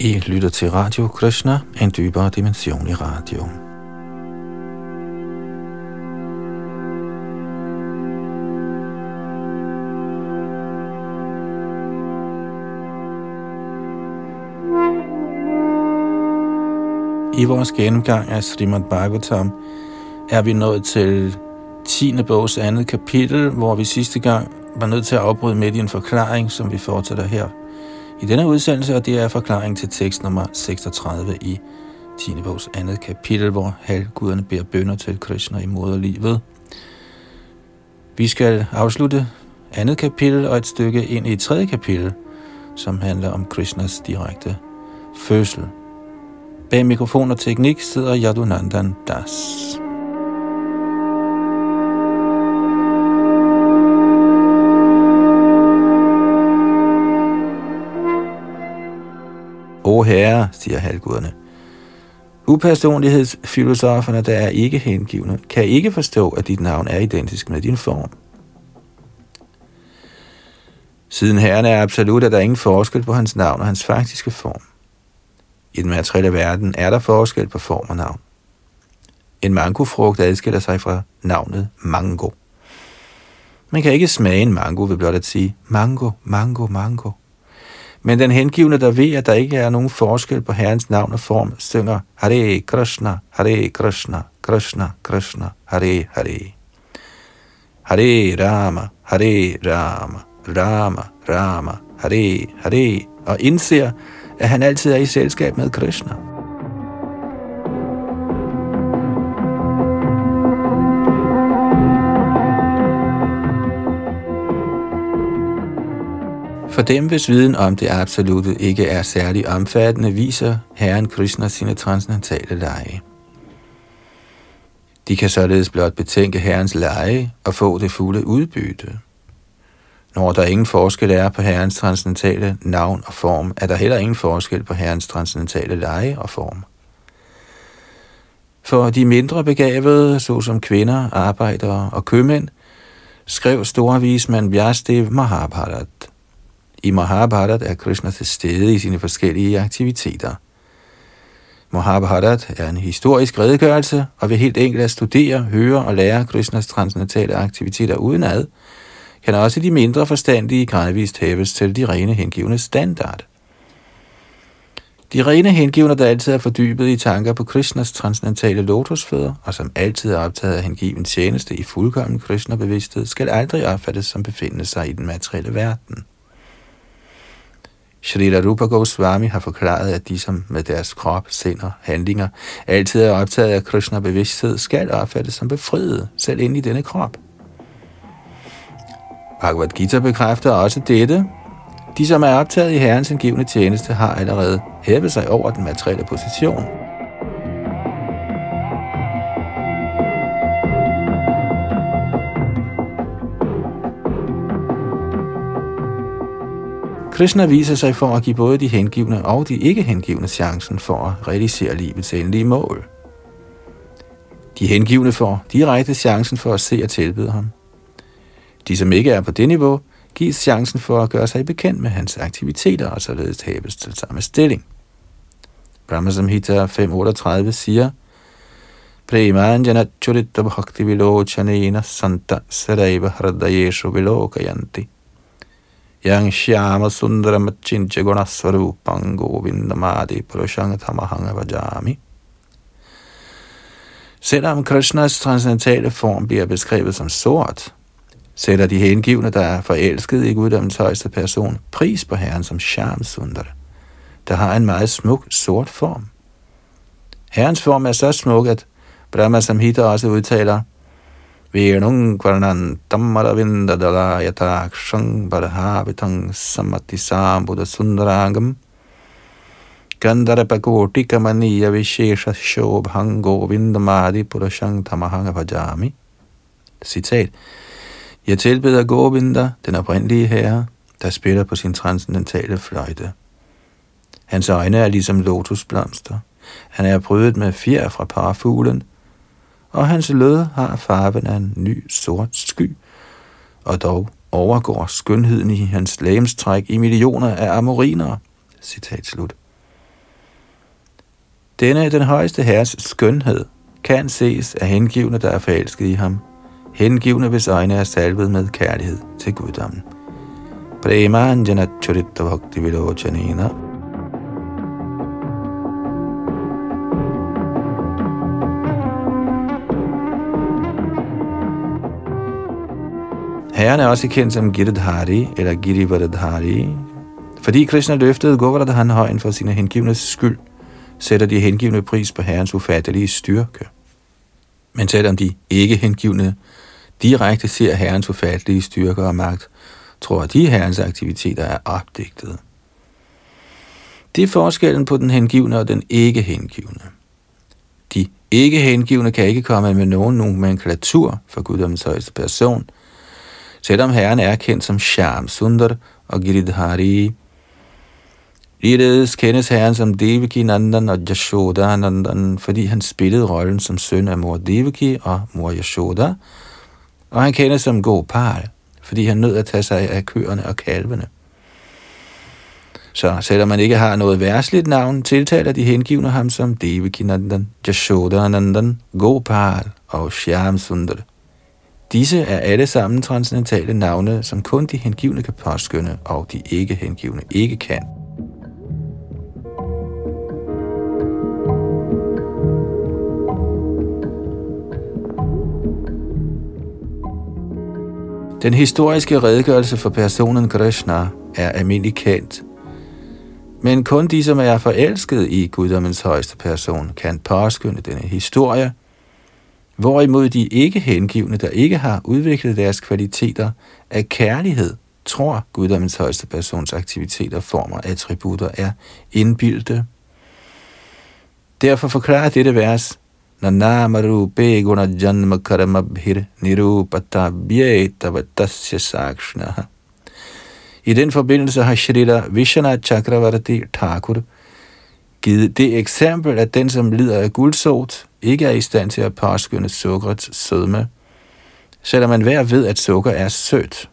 I lytter til Radio Krishna, en dybere dimension i radio. I vores gennemgang af Srimad Bhagavatam er vi nået til 10. bogs andet kapitel, hvor vi sidste gang var nødt til at afbryde midt i en forklaring, som vi fortsætter her i denne udsendelse, og det er forklaring til tekst nummer 36 i 10. bogs andet kapitel, hvor halvguderne beder bønder til Krishna i moderlivet. Vi skal afslutte andet kapitel og et stykke ind i tredje kapitel, som handler om Krishnas direkte fødsel. Bag mikrofon og teknik sidder Yadunandan Das. O herre, siger halvguderne, upersonlighedsfilosoferne, der er ikke hengivne, kan ikke forstå, at dit navn er identisk med din form. Siden herren er absolut, er der ingen forskel på hans navn og hans faktiske form. I den materielle verden er der forskel på form og navn. En mangofrugt adskiller sig fra navnet mango. Man kan ikke smage en mango ved blot at sige mango, mango, mango. Men den hengivne, der ved, at der ikke er nogen forskel på Herrens navn og form, synger Hare Krishna, Hare Krishna, Krishna Krishna, Hare Hare. Hare Rama, Hare Rama, Rama Rama, Hare Hare, og indser, at han altid er i selskab med Krishna. For dem, hvis viden om det absolute ikke er særlig omfattende, viser Herren Krishna sine transcendentale lege. De kan således blot betænke Herrens lege og få det fulde udbytte. Når der ingen forskel er på Herrens transcendentale navn og form, er der heller ingen forskel på Herrens transcendentale lege og form. For de mindre begavede, såsom kvinder, arbejdere og købmænd, skrev store vismand Vyastev Mahabharat – i Mahabharat er Krishna til stede i sine forskellige aktiviteter. Mahabharat er en historisk redegørelse, og ved helt enkelt at studere, høre og lære Krishnas transcendentale aktiviteter udenad, kan også de mindre forstandige gradvist hæves til de rene hengivende standard. De rene hengivne, der altid er fordybet i tanker på Krishnas transcendentale lotusfødder, og som altid er optaget af hengiven tjeneste i fuldkommen Krishna-bevidsthed, skal aldrig opfattes som befindende sig i den materielle verden. Shrita Rupa Goswami har forklaret, at de, som med deres krop, sind og handlinger altid er optaget af Krishna bevidsthed, skal opfattes som befriet, selv ind i denne krop. Bhagavad Gita bekræfter også dette. De, som er optaget i Herrens indgivende tjeneste, har allerede hævet sig over den materielle position. Krishna viser sig for at give både de hengivne og de ikke hengivne chancen for at realisere livets endelige mål. De hengivne får direkte chancen for at se og tilbyde ham. De, som ikke er på det niveau, gives chancen for at gøre sig bekendt med hans aktiviteter og således tabes til samme stilling. Brahma Samhita 5.38 siger, Premanjana churita bhakti vilochanena santa saraiva hradayeshu vilokayanti. Yang Shyama Sundaram Chincha Gunasvarupang Govindamadi Purushang Tamahanga Vajami. Selvom Krishnas transcendentale form bliver beskrevet som sort, sætter de hengivne, der er forelsket i guddommens højeste person, pris på herren som Shyam Sundar, der har en meget smuk sort form. Herrens form er så smuk, at Brahma Samhita også udtaler – Venung Kvarnantam Aravinda Yatakshang Barhavitang Samati Sambuddha Sundarangam Gandharapakoti Kamaniya Vishesha Shobhang Govindamadi Purashang Tamahanga Bhajami Citat Jeg tilbeder Govinda, den oprindelige herre, der spiller på sin transcendentale fløjte. Hans øjne er ligesom lotusblomster. Han er brydet med fjer fra parfuglen, og hans lød har farven af en ny sort sky, og dog overgår skønheden i hans lægemstræk i millioner af amoriner. Citat slut. Denne, den højeste herres skønhed, kan ses af hengivne, der er forelsket i ham. Hengivne, hvis øjne er salvet med kærlighed til guddommen. Premanjana Churita Bhakti Vilochanena. Herren er også kendt som Giridhari eller Girivardhari, fordi Krishna løftede Govardhan højen for sine hengivnes skyld, sætter de hengivne pris på herrens ufattelige styrke. Men selvom de ikke hengivne direkte ser herrens ufattelige styrke og magt, tror de herrens aktiviteter er opdigtet. Det er forskellen på den hengivne og den ikke hengivne. De ikke hengivne kan ikke komme med nogen nomenklatur for guddommens højeste person, selvom herren er kendt som Sham Sundar og Giridhari. Ligeledes kendes herren som Devaki Nandan og Yashoda Nandan, fordi han spillede rollen som søn af mor Devaki og mor Yashoda, og han kendes som Gopal, fordi han nød at tage sig af køerne og kalvene. Så selvom man ikke har noget værsligt navn, tiltaler de hengivne ham som Devaki Nandan, Yashoda Nandan, Gopal og Shyam Sundar. Disse er alle sammen transcendentale navne, som kun de hengivne kan påskynde, og de ikke hengivne ikke kan. Den historiske redegørelse for personen Krishna er almindelig kendt, men kun de, som er forelsket i guddommens højeste person, kan påskynde denne historie – Hvorimod de ikke hengivne, der ikke har udviklet deres kvaliteter af kærlighed, tror guddommens højeste persons aktiviteter, former, attributter er indbildte. Derfor forklarer dette vers, Nanamaru beguna janma karamabhir nirupata vatasya sakshnaha. I den forbindelse har Shrita Vishana Chakravarti Thakur givet det eksempel, at den, som lider af guldsot, ikke er i stand til at påskynde sukkerets sødme, selvom man hver ved, at sukker er sødt.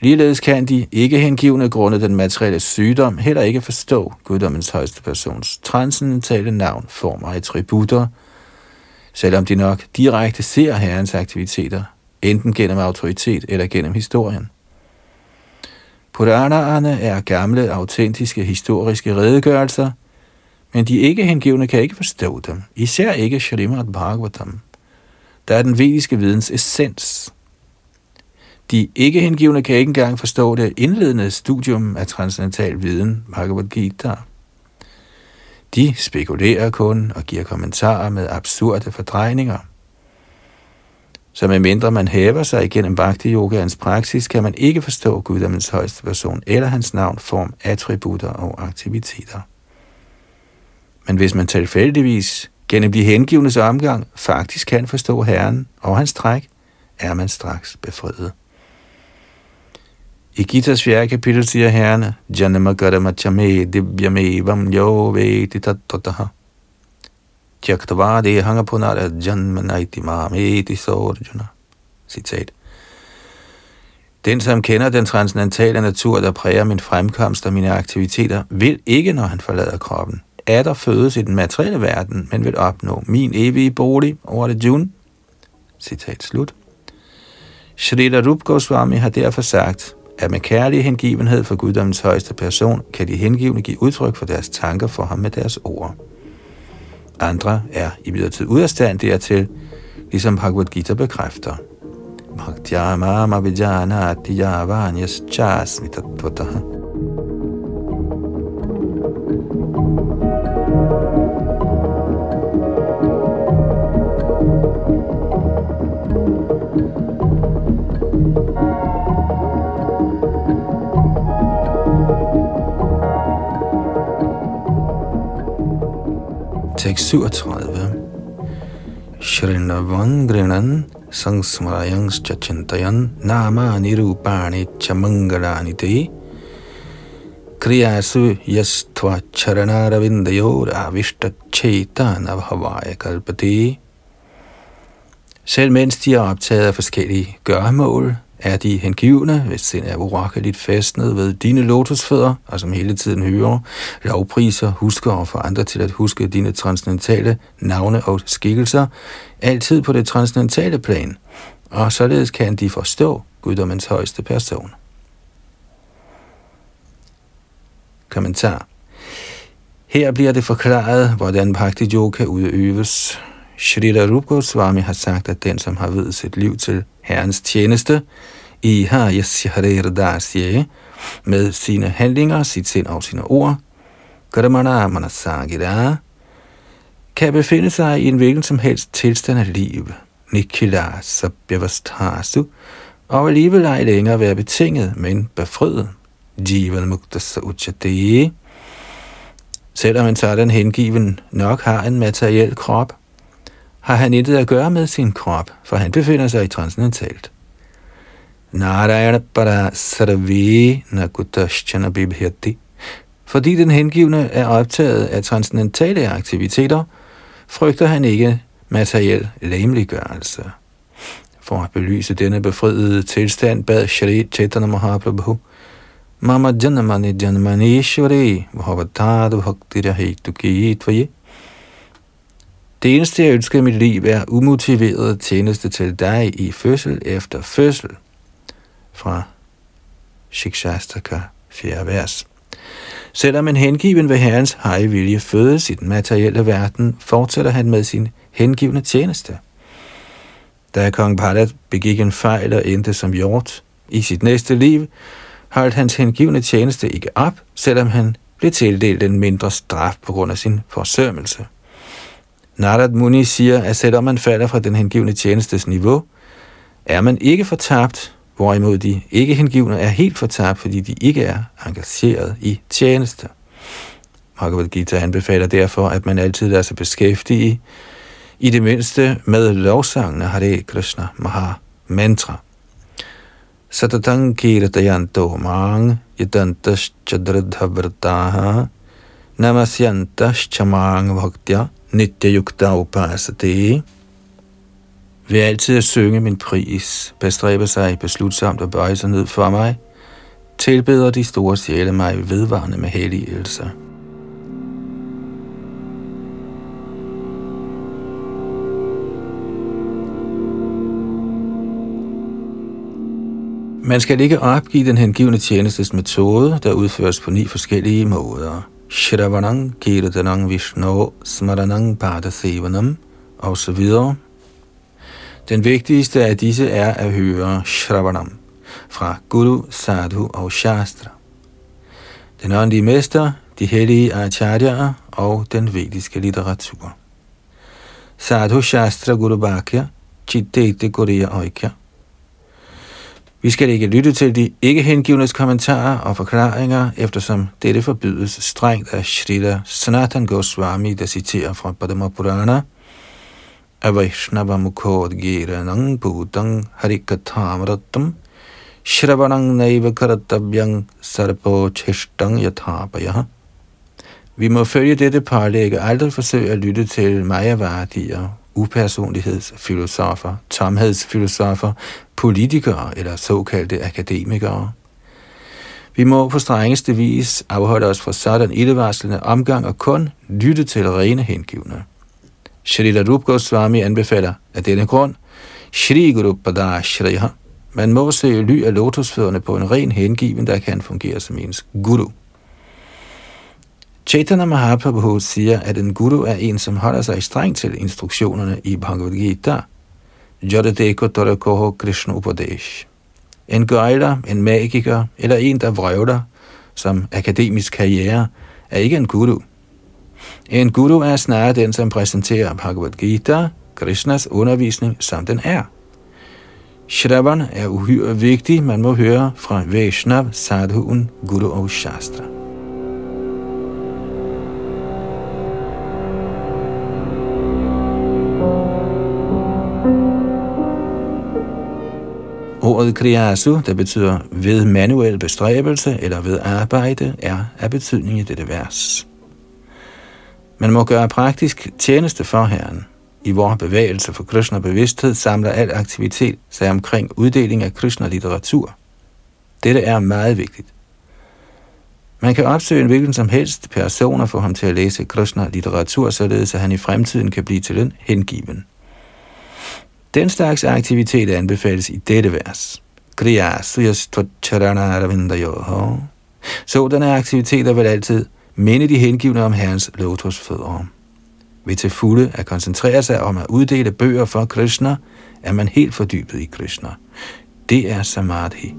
Ligeledes kan de ikke hengivne grunde den materielle sygdom heller ikke forstå guddommens højeste persons transcendentale navn, form og attributter, selvom de nok direkte ser herrens aktiviteter, enten gennem autoritet eller gennem historien. Puranaerne er gamle, autentiske, historiske redegørelser, men de ikke hengivne kan ikke forstå dem, især ikke Srimad Bhagavatam, der er den vediske videns essens. De ikke hengivne kan ikke engang forstå det indledende studium af transcendental viden, Bhagavad Gita. De spekulerer kun og giver kommentarer med absurde fordrejninger. Så medmindre man hæver sig igennem bhakti yogaens praksis, kan man ikke forstå guddommens højeste person eller hans navn, form, attributter og aktiviteter. Men hvis man tilfældigvis gennem de hengivnes omgang faktisk kan forstå Herren og hans træk, er man straks befriet. I Gitas 4. kapitel siger Herren, Janama Gadama Chame Dibyame Vam Yo Vedi Tattataha. Tyaktavadi Hangapunara Janmanaiti mameti Sorjuna. Citat. Den, som kender den transcendentale natur, der præger min fremkomst og mine aktiviteter, vil ikke, når han forlader kroppen, er der fødes i den materielle verden, men vil opnå min evige bolig over det jun. Citat slut. Shrita Rup Goswami har derfor sagt, at med kærlig hengivenhed for guddommens højeste person, kan de hengivne give udtryk for deres tanker for ham med deres ord. Andre er i videre ude af stand dertil, ligesom Bhagavad Gita bekræfter. Bhaktyama vijana tiyavanyas chasmi tattvataha. 37. Shrinavan grinan sangsmarayans chachintayan nama nirupani chamangalani te kriyasu yastva charanaravindayor avishta chaitana bhavaya kalpati. Selv mens de er optaget af forskellige gørmål, er de hengivne, hvis sind er urakkeligt fastnet ved dine lotusfødder, og som hele tiden hører, lovpriser, husker og får andre til at huske dine transcendentale navne og skikkelser, altid på det transcendentale plan, og således kan de forstå guddommens højeste person. Kommentar her bliver det forklaret, hvordan Bhakti Yoga udøves. Shrita Rup Goswami har sagt, at den, som har videt sit liv til Herrens tjeneste, i dasye med sine handlinger, sit sind og sine ord, Karamana Manasagira, kan befinde sig i en hvilken som helst tilstand af liv, Nikila Sabhyavastasu, og alligevel ej længere være betinget, men befriet. Jivan muktasa Sauchate, Selvom en sådan hengiven nok har en materiel krop, har han intet at gøre med sin krop, for han befinder sig i transcendentalt. Narayana para sarve nakutashchana bibhyati. Fordi den hengivne er optaget af transcendentale aktiviteter, frygter han ikke materiel lemliggørelse. For at belyse denne befriede tilstand bad Shri Chaitanya Mahaprabhu Mama janamani janmanishwari bhavatadu bhaktirahetu tvaye. Det eneste, jeg ønsker i mit liv, er umotiveret tjeneste til dig i fødsel efter fødsel. Fra Shikshastaka 4. vers. Selvom en hengiven ved Herrens høje vilje fødes i den materielle verden, fortsætter han med sin hengivende tjeneste. Da kong Bharat begik en fejl og endte som hjort i sit næste liv, holdt hans hengivende tjeneste ikke op, selvom han blev tildelt en mindre straf på grund af sin forsømmelse. Narad Muni siger, at selvom man falder fra den hengivne tjenestes niveau, er man ikke fortabt, hvorimod de ikke hengivne er helt fortabt, fordi de ikke er engageret i tjeneste. Bhagavad Gita anbefaler derfor, at man altid lader sig beskæftige i det mindste med lovsangene Hare Krishna Maha Mantra. Satatang kirtayanto mang yadantas chadradha vrtaha namasyantas chamang bhaktya nityayukta upasate. Ved altid at synge min pris, bestræber sig beslutsomt at bøje sig ned for mig, tilbeder de store sjæle mig vedvarende med helligelse. Man skal ikke opgive den hengivende tjenestes metode, der udføres på ni forskellige måder. Shravanang, Kirtanang, Vishnu, Smaranang, Padasevanam, og så videre. Den vigtigste af disse er at høre Shravanam fra Guru, Sadhu og Shastra. Den åndelige mester, de hellige acharyaer og den vediske litteratur. Sadhu Shastra Guru Bhakya, Chittete Guriya Oikya, vi skal ikke lytte til de ikke hengivnes kommentarer og forklaringer, eftersom dette forbydes strengt af Shrita Sanatan Goswami, der citerer fra Padma Purana. Avaishnava mukhod giranang bhutang harikatamratam shravanang naiva karatavyang sarpo cheshtang yathapaya. Vi må følge dette parlæg og aldrig forsøge at lytte til majavadier, upersonlighedsfilosofer, tomhedsfilosofer, politikere eller såkaldte akademikere. Vi må på strengeste vis afholde os fra sådan ildevarslende omgang og kun lytte til rene hengivne. Shrita Rup Goswami anbefaler af denne grund, Shri Guru Padashriha, man må se ly af lotusfødderne på en ren hengiven, der kan fungere som ens guru. Chaitanya Mahaprabhu siger, at en guru er en, som holder sig strengt til instruktionerne i Bhagavad Gita. Jodadeko Torakoho Krishna Upadesh. En gøjler, en magiker eller en, der vrøvler som akademisk karriere, er ikke en guru. En guru er snarere den, som præsenterer Bhagavad Gita, Krishnas undervisning, som den er. Shravan er uhyre vigtig, man må høre fra Vaishnav, Sadhuen, Guru og Shastra. Ordet kriyasu, der betyder ved manuel bestræbelse eller ved arbejde, er af betydning i dette vers. Man må gøre praktisk tjeneste for Herren. i vores bevægelse for Krishna bevidsthed samler al aktivitet sig omkring uddeling af Krishna litteratur. Dette er meget vigtigt. Man kan opsøge en hvilken som helst person og få ham til at læse Krishna litteratur, således at han i fremtiden kan blive til en hengiven. Den slags aktivitet anbefales i dette vers. Kriya Sådanne aktiviteter vil altid minde de hengivne om Herrens lotusfødder. Ved til fulde at koncentrere sig om at uddele bøger for Krishna, er man helt fordybet i Krishna. Det er samadhi.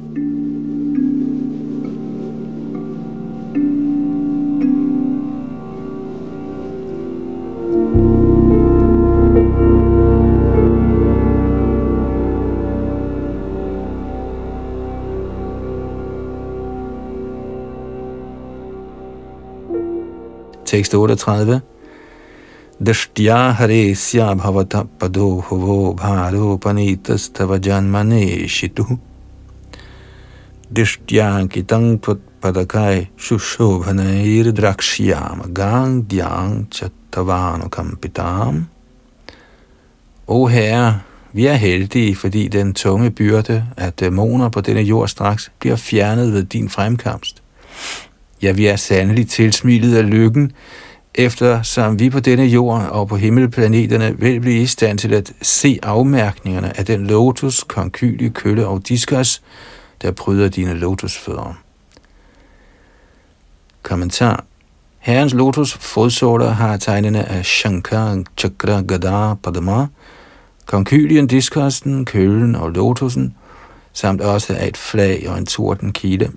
Tekst 38. Dashtya haresya bhavata pado hovo bharo panitas tava janmane shitu. Dashtya kitang padakai shushobhanair drakshyam gang dyang chattavanu kampitam. O herre, vi er heldige, fordi den tunge byrde af dæmoner på denne jord straks bliver fjernet ved din fremkomst. Ja, vi er sandelig tilsmilet af lykken, eftersom vi på denne jord og på himmelplaneterne vil blive i stand til at se afmærkningerne af den lotus, konkylie, kølle og diskus, der bryder dine lotusfødder. Kommentar Herrens lotus fodsåler har tegnene af Shankar, Chakra, Gada, Padma, konkylien, diskosten, kølen og lotusen, samt også af et flag og en tordenkilde.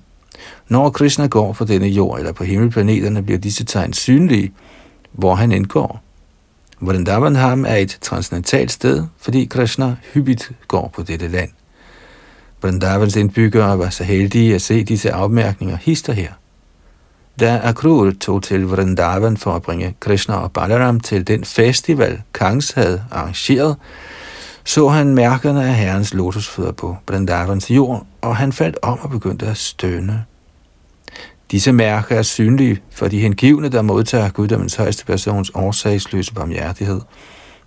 Når Krishna går på denne jord eller på himmelplaneterne, bliver disse tegn synlige, hvor han indgår. Vrindavanham er et transcendentalt sted, fordi Krishna hyppigt går på dette land. Vrindavans indbyggere var så heldige at se disse afmærkninger hister her. Da Akrur tog til Vrindavan for at bringe Krishna og Balaram til den festival, Kangs havde arrangeret, så han mærkerne af herrens lotusfødder på Vrindavans jord, og han faldt om og begyndte at stønne. Disse mærker er synlige for de hengivne, der modtager guddommens højeste persons årsagsløse barmhjertighed.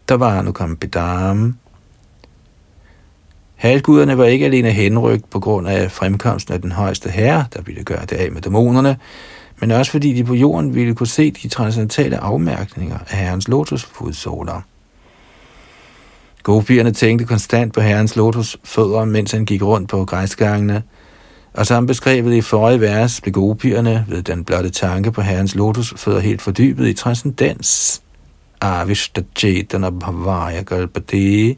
Der var nu kommet bedam. Halvguderne var ikke alene henrygt på grund af fremkomsten af den højeste herre, der ville gøre det af med dæmonerne, men også fordi de på jorden ville kunne se de transcendentale afmærkninger af herrens lotusfodsåler. Gopierne tænkte konstant på herrens lotusfødder, mens han gik rundt på græsgangene – og som beskrevet i forrige vers, blev gopierne ved den blotte tanke på herrens lotusfødder helt fordybet i transcendens. Avishta Chetana Bhavaya Galpati.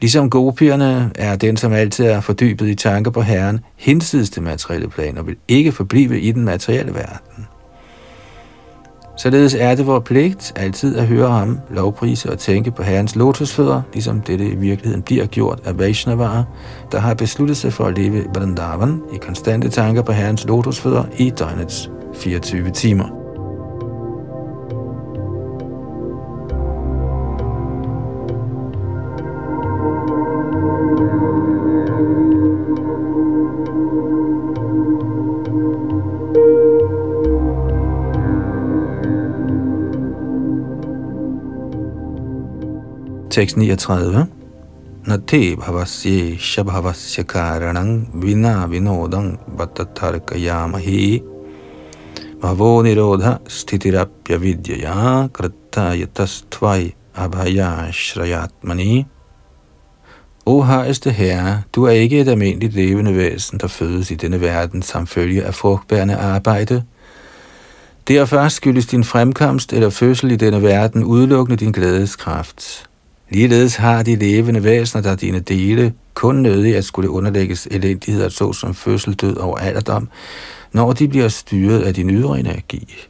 Ligesom gopierne er den, som altid er fordybet i tanker på Herren, hinsides det materielle plan og vil ikke forblive i den materielle verden. Således er det vores pligt altid at høre ham lovprise og tænke på Herrens lotusfødder, ligesom dette i virkeligheden bliver gjort af Vaishnavara, der har besluttet sig for at leve i Vrindavan i konstante tanker på Herrens lotusfødder i døgnets 24 timer. Tekst 39. Nate bhavasye shabhavasya karanang vina vinodang vatatarkayamahi bhavo nirodha stitirapya vidyaya kritta yatastvai abhaya shrayatmani. O højeste herre, du er ikke et almindeligt levende væsen, der fødes i denne verden som følge af frugtbærende arbejde. Derfor skyldes din fremkomst eller fødsel i denne verden udelukkende din glædeskraft. Ligeledes har de levende væsener, der dine dele, kun nødig at skulle underlægges elendigheder såsom fødsel, død og alderdom, når de bliver styret af din ydre energi.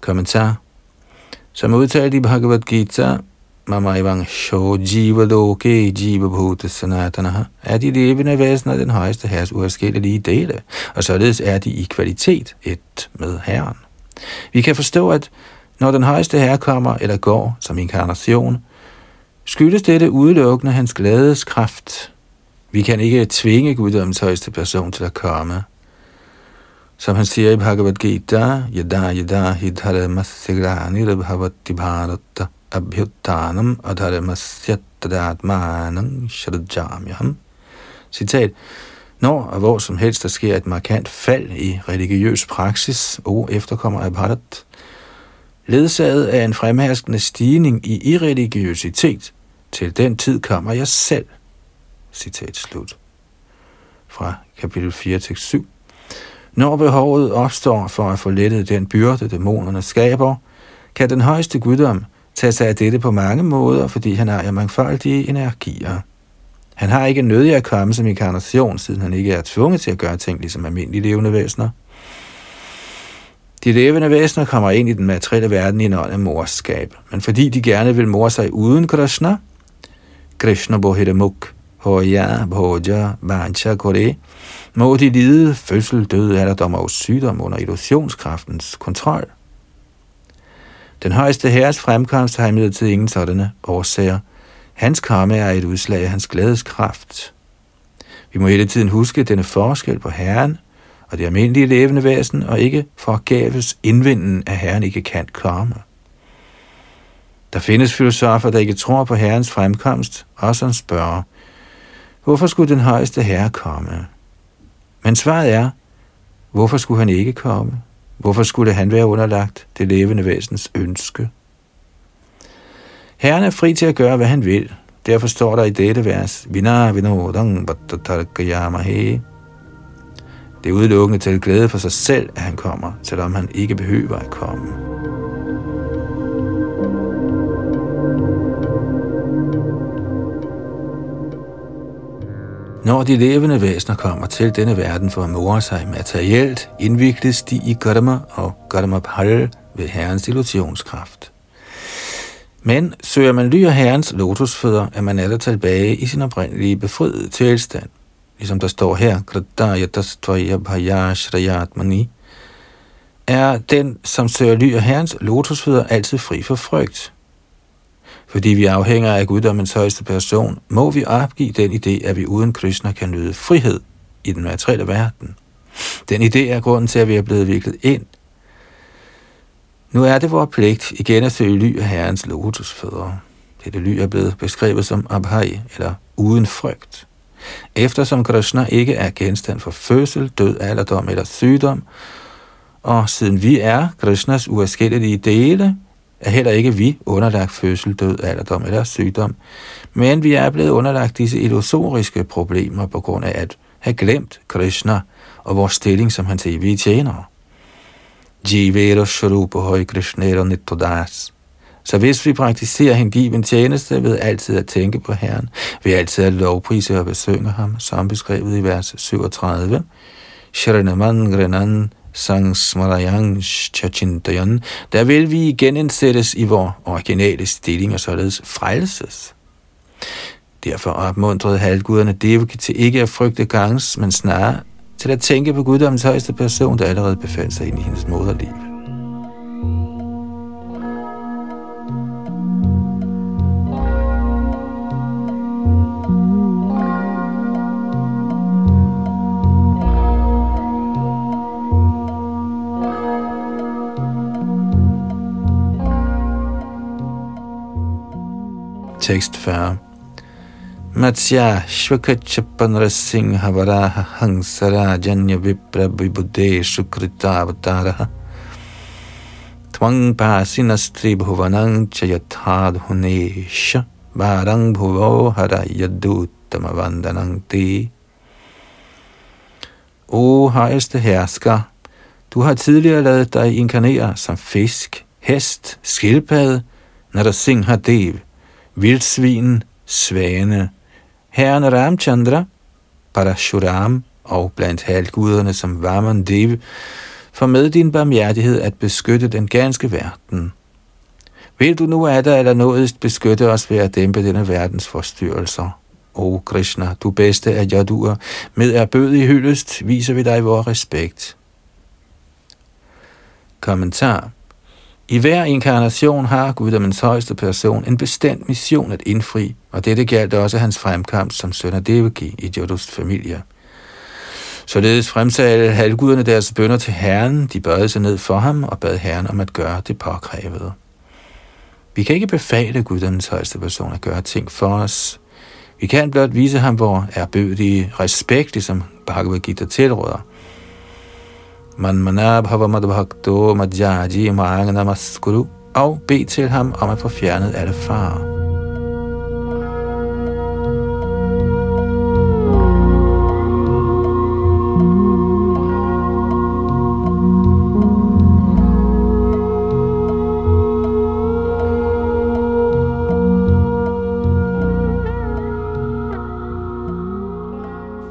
Kommentar Som udtalt i Bhagavad Gita, Mama Evang Sho Loke Jiva Bhuta Sanatana, er de levende væsener den højeste herres uafskillelige dele, og således er de i kvalitet et med herren. Vi kan forstå, at når den højeste herre kommer eller går som inkarnation, skyldes dette udelukkende hans glædes kraft. Vi kan ikke tvinge guddommens højeste person til at komme. Som han siger i Bhagavad Gita, yada yada hidhara masyagrani rabhavati bharata abhyuttanam adhara masyattadatmanam shradjamyaham. Citat. Når og hvor som helst der sker et markant fald i religiøs praksis, og efterkommer af Bharat, ledsaget af en fremherskende stigning i irreligiøsitet, til den tid kommer jeg selv. Citat slut. Fra kapitel 4 til 7. Når behovet opstår for at få lettet den byrde, dæmonerne skaber, kan den højeste guddom tage sig af dette på mange måder, fordi han ejer mangfoldige energier. Han har ikke nødig at komme som inkarnation, siden han ikke er tvunget til at gøre ting ligesom almindelige levende væsener. De levende væsener kommer ind i den materielle verden i en ånd af morskab, men fordi de gerne vil mor sig uden Krishna, Krishna Bohidamuk, Hoya, Bhoja, Vancha, Kore, må de lide fødsel, død, alderdom og sygdom under illusionskraftens kontrol. Den højeste herres fremkomst har imidlertid ingen sådanne årsager. Hans karma er et udslag af hans glædeskraft. Vi må hele tiden huske denne forskel på Herren og det almindelige levende væsen, og ikke forgaves indvinden at Herren ikke kan komme. Der findes filosofer, der ikke tror på Herrens fremkomst, og som spørger, hvorfor skulle den højeste Herre komme? Men svaret er, hvorfor skulle han ikke komme? Hvorfor skulle han være underlagt det levende væsens ønske? Herren er fri til at gøre, hvad han vil. Derfor står der i dette vers, Vina vinodang vattatarkayamahe, det er udelukkende til glæde for sig selv, at han kommer, selvom han ikke behøver at komme. Når de levende væsener kommer til denne verden for at more sig materielt, indvikles de i Gadama og Gadama Pal ved Herrens illusionskraft. Men søger man ly af Herrens lotusfødder, er man alle tilbage i sin oprindelige befriede tilstand. Ligesom der står her, er den, som søger ly af Herrens lotusfødder, altid fri for frygt. Fordi vi afhænger af guddommens højeste person, må vi opgive den idé, at vi uden Krishna kan nyde frihed i den materielle verden. Den idé er grunden til, at vi er blevet viklet ind. Nu er det vores pligt igen at søge ly af Herrens lotusfødder. Dette ly er blevet beskrevet som abhai, eller uden frygt. Eftersom Krishna ikke er genstand for fødsel, død, alderdom eller sygdom, og siden vi er Krishnas uafskillelige dele, er heller ikke vi underlagt fødsel, død, alderdom eller sygdom, men vi er blevet underlagt disse illusoriske problemer på grund af at have glemt Krishna og vores stilling som hans evige tjenere. Jivero Sharupa Hoy Krishnero Nittodas. Så hvis vi praktiserer hengiven tjeneste ved altid at tænke på Herren, ved altid at lovprise og besøge ham, som beskrevet i vers 37, Sharanaman Grenan Sang Smarayang Chachintayan, der vil vi genindsættes i vores originale stilling og således frelses. Derfor opmuntrede halvguderne Devaki til ikke at frygte gangs, men snarere til at tænke på guddommens højeste person, der allerede befandt sig inde i hendes moderliv. Tekst 40. Matsya Shvakachapan Singha Havaraha Hangsara Janya Vipra Vibude Shukrita Avataraha Tvang Pasinastri Bhuvanang Chayathadhunesha Varang Bhuvo Hara Yadutama Vandanang Ti O højeste hersker, du har tidligere lavet dig inkarnere som fisk, hest, skildpadde, Narasingha Dev, vildsvin, svane, herren Ramchandra, Parashuram og blandt halvguderne som Vaman Dev, for med din barmhjertighed at beskytte den ganske verden. Vil du nu af dig eller nådigst beskytte os ved at dæmpe denne verdens forstyrrelser? O Krishna, du bedste af jaduer, med er bød i hyldest, viser vi dig vores respekt. Kommentar i hver inkarnation har guddommens højeste person en bestemt mission at indfri, og dette galt også hans fremkomst som søn af Devaki i Jodus familie. Således fremsatte halvguderne deres bønder til Herren, de bøjede sig ned for ham og bad Herren om at gøre det påkrævede. Vi kan ikke befale Guddommens højeste person at gøre ting for os. Vi kan blot vise ham hvor erbødige respekt, ligesom Bhagavad Gita tilråder. Man manab havamad madhyaji namaskuru og bed til ham om at få fjernet alle farer.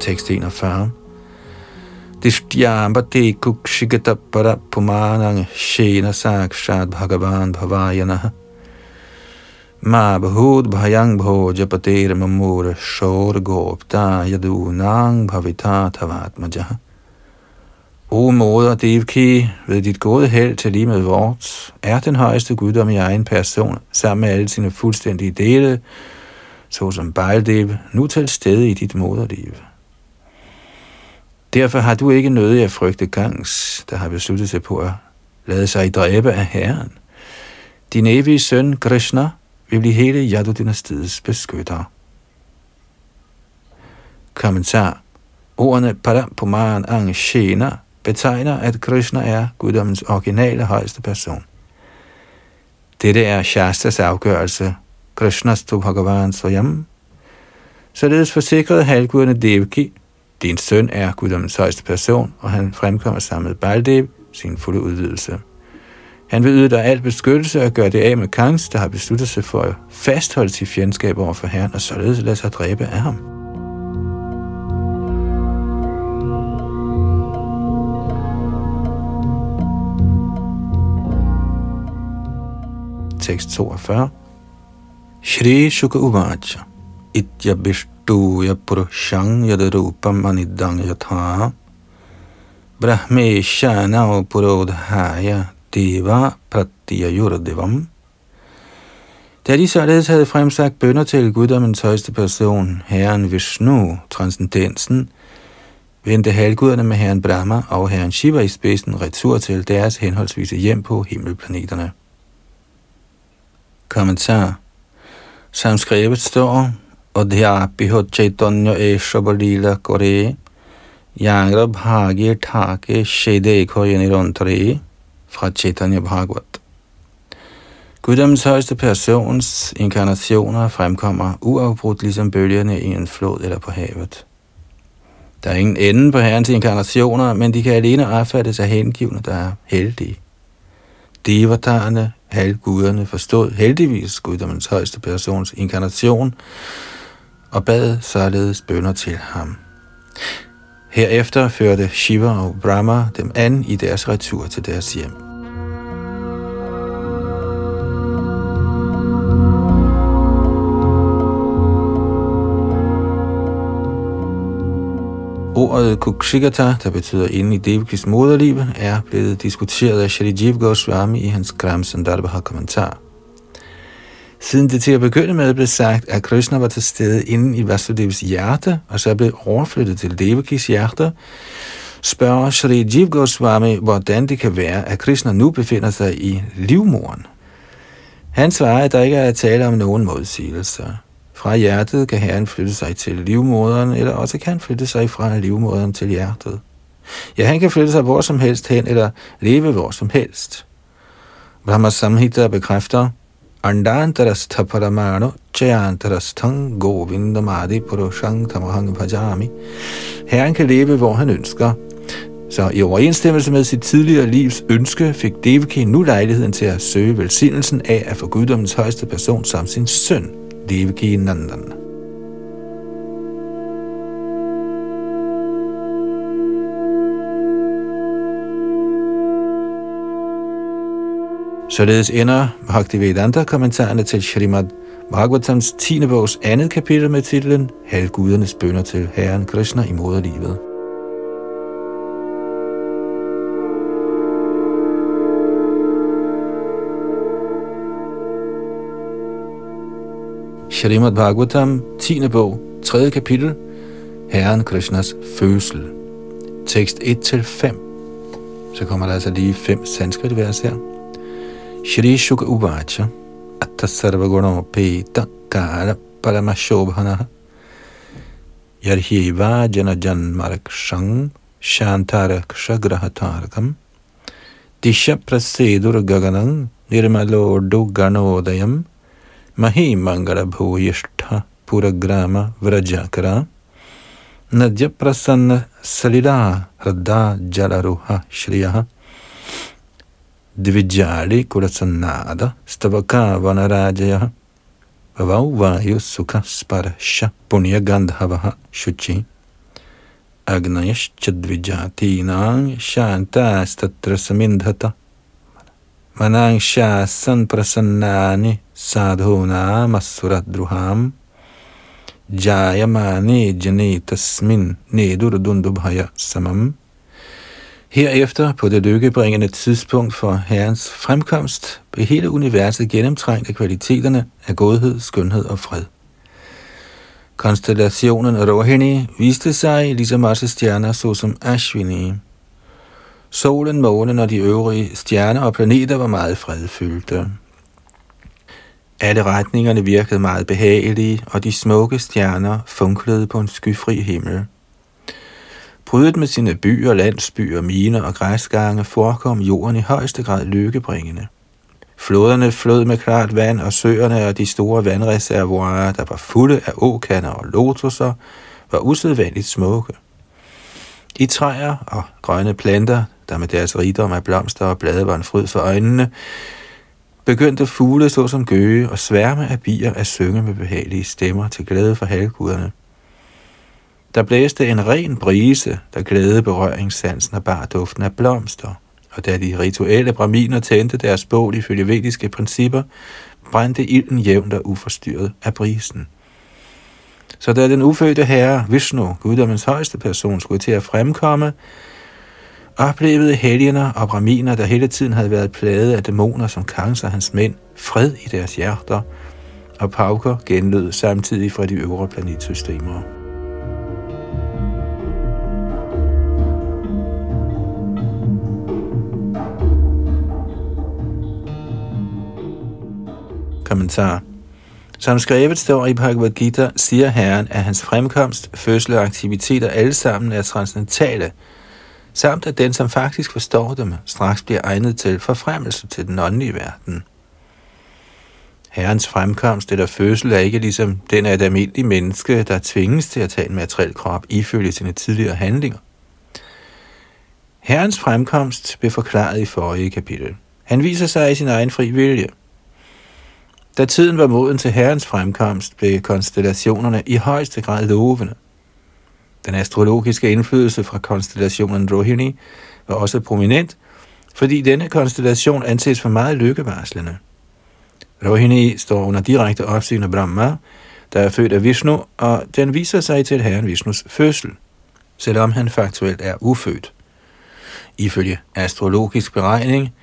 tekst 41. Ma bahud bhayang bho japater mamur shor gopta yadunang bhavita tavatmaja. O moder Devki, ved dit gode held til lige med vort, er den højeste guddom i egen person, sammen med alle sine fuldstændige dele, såsom Baldev, nu til stede i dit moderliv. Derfor har du ikke noget at frygte gangs, der har besluttet sig på at lade sig dræbe af Herren. Din evige søn, Krishna, vil blive hele Yadu-dynastiets beskytter. Kommentar. Ordene Parapuman Angshena betegner, at Krishna er guddommens originale højeste person. Dette er Shastas afgørelse, Krishnas tu Bhagavan Swayam. Således forsikrede halvguderne Devaki, din søn er guddommens højeste person, og han fremkommer sammen med Baldev, sin fulde udvidelse. Han vil yde dig alt beskyttelse og gøre det af med Kangs, der har besluttet sig for at fastholde sit fjendskab over for Herren, og således lade sig dræbe af ham. Tekst 42 Shri Shuka Uvacha Itya Vishtuya Purushang Yadarupam Anidang Yatha. Brahmeshana Purodhaya Deva Pratyayurdevam. Da de således havde fremsagt bønder til guddommens højeste person, herren Vishnu, transcendensen, vendte halvguderne med herren Brahma og herren Shiva i spidsen retur til deres henholdsvise hjem på himmelplaneterne. Kommentar. Som skrevet står, অধ্যাপিহ চৈতন্য এসবলীলা করে য়াংর ভাগে ঠাকে সে দেখয়ে নিরন্তরে fra Chaitanya Bhagavat. Guddommens højeste persons inkarnationer fremkommer uafbrudt ligesom bølgerne i en flod eller på havet. Der er ingen ende på herrens inkarnationer, men de kan alene opfattes af hengivne, der er heldige. Devatarerne, halvguderne, forstod heldigvis guddommens højeste persons inkarnation, og bad således bønder til ham. Herefter førte Shiva og Brahma dem an i deres retur til deres hjem. Ordet Kukshigata, der betyder inde i Devakis moderliv, er blevet diskuteret af Shri Jiv Goswami i hans Gram Sandarbha kommentar. Siden det til at begynde med blev sagt, at Krishna var til stede inden i Vasudevs hjerte, og så blev overflyttet til Devakis hjerte, spørger Sri Jiv Goswami, hvordan det kan være, at Krishna nu befinder sig i livmoren. Han svarer, at der ikke er at tale om nogen modsigelser. Fra hjertet kan herren flytte sig til livmoderen, eller også kan han flytte sig fra livmoderen til hjertet. Ja, han kan flytte sig hvor som helst hen, eller leve hvor som helst. Brahma Samhita bekræfter, Andantarastha paramano chayantarasthang govindamadi purushang tamahang bhajami. Herren kan leve, hvor han ønsker. Så i overensstemmelse med sit tidligere livs ønske, fik Devaki nu lejligheden til at søge velsignelsen af at få guddommens højeste person som sin søn, Devaki Nandan. Således ender Bhaktivedanta-kommentarerne til Srimad Bhagavatams 10. bogs andet kapitel med titlen Halvgudernes bønder til Herren Krishna i moderlivet. Shrimad Bhagavatam, 10. bog, 3. kapitel, Herren Krishnas fødsel. tekst 1-5. Så kommer der altså lige fem sanskrit vers her. Shri Shuka Uvacha Atta Guno Peta Kara Paramashobhana Yarhiva Jana Janmarakshang Shantaraksha Grahatarkam Disha Prasedur Gaganang Nirmalodu Ganodayam Mahi Mangala Bhuyishtha Puragrama Vrajakara Nadya Prasanna Salila Radha Jalaruha Shriyaha Dvijali Kurasannada Stavaka Vanarajaya Vavau Vayu Sukha Sparasha Punya Gandhavaha Shuchi Agnayash Chadvijatinang Shanta Statra Samindhata Manang Shasan Prasannani Sadhuna Masuradruham Jayamani Janitasmin Tasmin Dundubhaya Samam Herefter, på det lykkebringende tidspunkt for Herrens fremkomst, blev hele universet gennemtrængt af kvaliteterne af godhed, skønhed og fred. Konstellationen Rohini viste sig ligesom også stjerner såsom Ashwini. Solen, månen og de øvrige stjerner og planeter var meget fredfyldte. Alle retningerne virkede meget behagelige, og de smukke stjerner funklede på en skyfri himmel. Brydet med sine byer, landsbyer, miner og græsgange forekom jorden i højeste grad lykkebringende. Floderne flød med klart vand, og søerne og de store vandreservoirer, der var fulde af åkander og lotuser, var usædvanligt smukke. I træer og grønne planter, der med deres rigdom af blomster og blade var en fryd for øjnene, begyndte fugle såsom gøge og sværme af bier at synge med behagelige stemmer til glæde for halvguderne. Der blæste en ren brise, der glædede berøringssansen og bar duften af blomster. Og da de rituelle braminer tændte deres bål ifølge vediske principper, brændte ilden jævnt og uforstyrret af brisen. Så da den ufødte herre, Vishnu, guddommens højeste person, skulle til at fremkomme, oplevede helgener og braminer, der hele tiden havde været plaget af dæmoner som Kangs og hans mænd, fred i deres hjerter, og pauker genlød samtidig fra de øvre planetsystemer. Kommentar. Som skrevet står i Bhagavad Gita, siger Herren, at hans fremkomst, fødsel og aktiviteter alle sammen er transcendentale, samt at den, som faktisk forstår dem, straks bliver egnet til forfremmelse til den åndelige verden. Herrens fremkomst eller fødsel er ikke ligesom den af et almindeligt menneske, der tvinges til at tage en materiel krop ifølge sine tidligere handlinger. Herrens fremkomst blev forklaret i forrige kapitel. Han viser sig i sin egen fri vilje – da tiden var moden til herrens fremkomst, blev konstellationerne i højeste grad lovende. Den astrologiske indflydelse fra konstellationen Rohini var også prominent, fordi denne konstellation anses for meget lykkevarslende. Rohini står under direkte opsyn af Brahma, der er født af Vishnu, og den viser sig til herren Vishnus fødsel, selvom han faktuelt er ufødt. Ifølge astrologisk beregning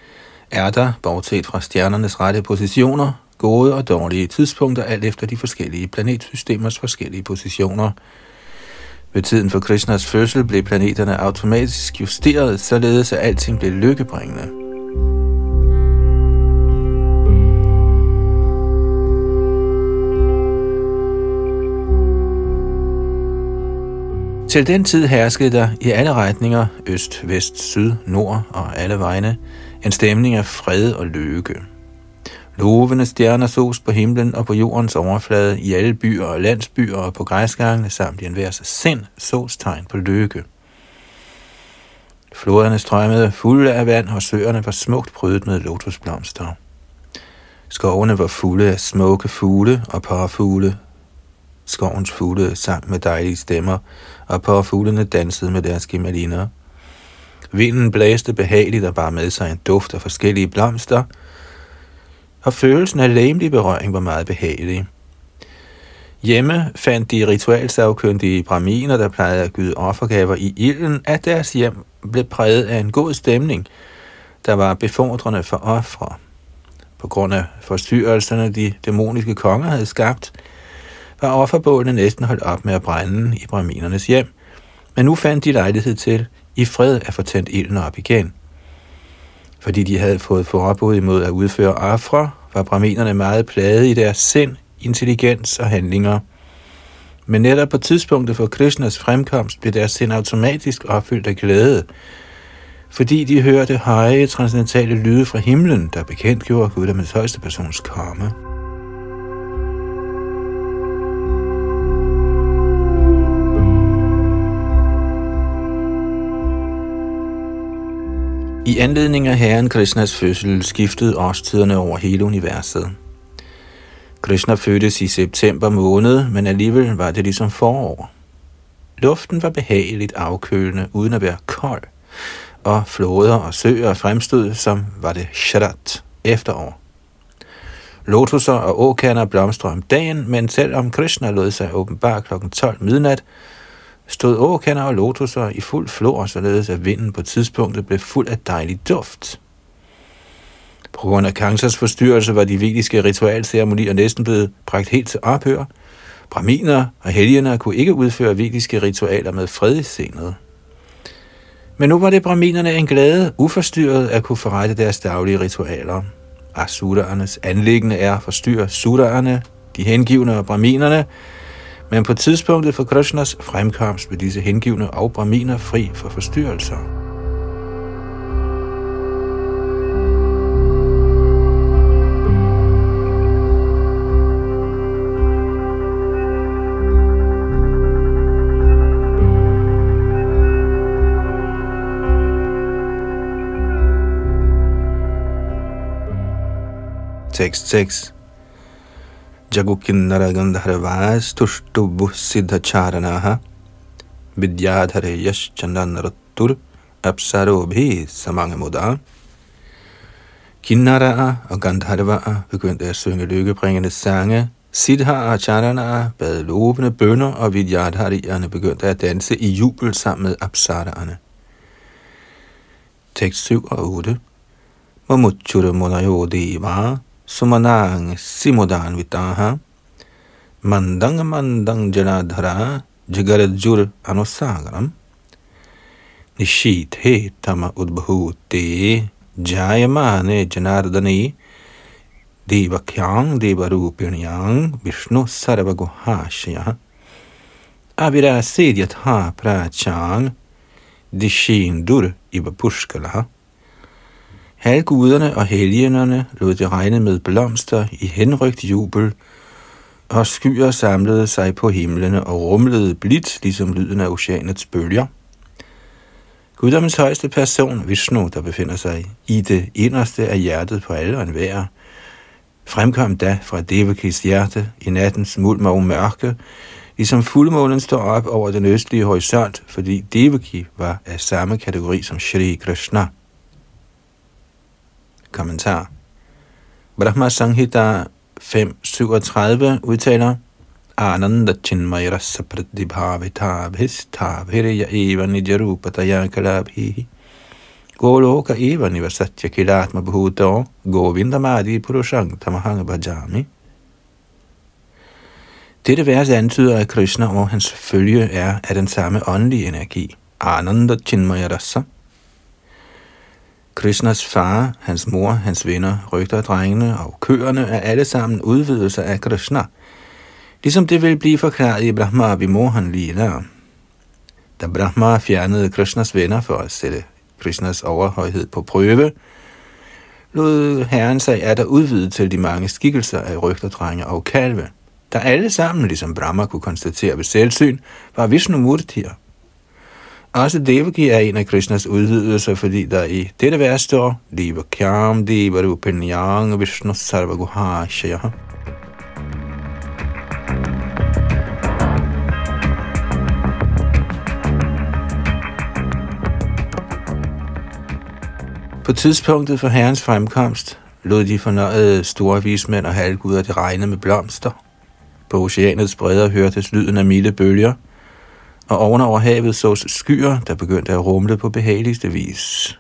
er der, bortset fra stjernernes rette positioner, gode og dårlige tidspunkter, alt efter de forskellige planetsystemers forskellige positioner. Ved tiden for Krishnas fødsel blev planeterne automatisk justeret, således at alting blev lykkebringende. Til den tid herskede der i alle retninger, øst, vest, syd, nord og alle vegne, en stemning af fred og lykke. Lovende stjerner sås på himlen og på jordens overflade, i alle byer og landsbyer og på græsgangene, samt i enhver sind sås tegn på lykke. Floderne strømmede fulde af vand, og søerne var smukt prydet med lotusblomster. Skovene var fulde af smukke fugle og parfugle. Skovens fugle sang med dejlige stemmer, og parfuglene dansede med deres gemaliner. Vinden blæste behageligt og bar med sig en duft af forskellige blomster – og følelsen af læmelig berøring var meget behagelig. Hjemme fandt de ritualsavkyndige braminer, der plejede at gyde offergaver i ilden, at deres hjem blev præget af en god stemning, der var befordrende for ofre. På grund af forstyrrelserne, de dæmoniske konger havde skabt, var offerbålene næsten holdt op med at brænde i braminernes hjem, men nu fandt de lejlighed til i fred at få tændt ilden op igen. Fordi de havde fået forbud imod at udføre afre, var brahminerne meget plade i deres sind, intelligens og handlinger. Men netop på tidspunktet for Krishnas fremkomst blev deres sind automatisk opfyldt af glæde, fordi de hørte høje transcendentale lyde fra himlen, der bekendtgjorde Guddommens højeste persons komme. I anledning af Herren Krishnas fødsel skiftede årstiderne over hele universet. Krishna fødtes i september måned, men alligevel var det ligesom forår. Luften var behageligt afkølende, uden at være kold, og floder og søer fremstod, som var det sharat, efterår. Lotuser og åkander blomstrer om dagen, men selvom Krishna lod sig åbenbart kl. 12 midnat, stod åkander og lotuser i fuld flor, således at vinden på tidspunktet blev fuld af dejlig duft. På grund af Kangsas forstyrrelse var de vediske ritualceremonier næsten blevet bragt helt til ophør. Braminer og helgener kunne ikke udføre vediske ritualer med fred i. Men nu var det braminerne en glæde, uforstyrret at kunne forrette deres daglige ritualer. Asuraernes anlæggende er at forstyrre sudaerne, de hengivne og braminerne, men på tidspunktet for Krishnas fremkomst blev disse hengivne og braminer fri for forstyrrelser. Tekst 6 जगुकिन्नरगन्धर्वास्तुष्टुबुःसिद्धचारणाः Gandharvas Tushtubu Siddhacharanaha Vidyadhare Kinnara og Gandharva begyndte at synge lykkebringende sange. Siddha og Charana bad lovende bønder, og Vidyadharierne begyndte at danse i jubel sammen med Apsaraerne. Tekst 7 og 8 Mamuchura Munayodeva sumanang simudan vitaha mandang mandang janadhara jagarajur anusagaram nishit he tama udbhute jayamane janardani devakyang devarupinyang vishnu sarvaguhashya avirasedyatha prachang dishindur iva pushkalaha Halvguderne og helgenerne lod det regne med blomster i henrygt jubel, og skyer samlede sig på himlene og rumlede blidt, ligesom lyden af oceanets bølger. Guddommens højeste person, Vishnu, der befinder sig i det inderste af hjertet på alle og enhver, fremkom da fra Devakis hjerte i nattens mulm og mørke, ligesom fuldmånen står op over den østlige horisont, fordi Devaki var af samme kategori som Shri Krishna. Kommentar. Brahma Sanghita 5.37 udtaler, Ananda chinmaya rasa pradibhavita bhistabhirya eva nijarupataya kalabhihi Goloka eva nivasatya kilatma bhuto govindamadi purushang tamahang bhajami. Dette vers antyder, at Krishna og hans følge er af den samme åndelige energi, Ananda Chinmaya Rasa, Krishnas far, hans mor, hans venner, rygterdrengene og køerne er alle sammen udvidelser af Krishna, ligesom det vil blive forklaret i Brahma Vimohan Lila. Da Brahma fjernede Krishnas venner for at sætte Krishnas overhøjhed på prøve, lod herren sig at der udvide til de mange skikkelser af rygterdrenge og kalve, der alle sammen, ligesom Brahma kunne konstatere ved selvsyn, var Vishnu Murtier – også Devaki er en af Krishnas udvidelser, fordi der i dette vers står Deva Kyam Deva Rupinyang Vishnu Sarvaguhashaya. På tidspunktet for herrens fremkomst lod de fornøjede store vismænd og halvguder det regne med blomster. På oceanets bredder hørtes lyden af milde bølger – og ovenover havet sås skyer, der begyndte at rumle på behageligste vis.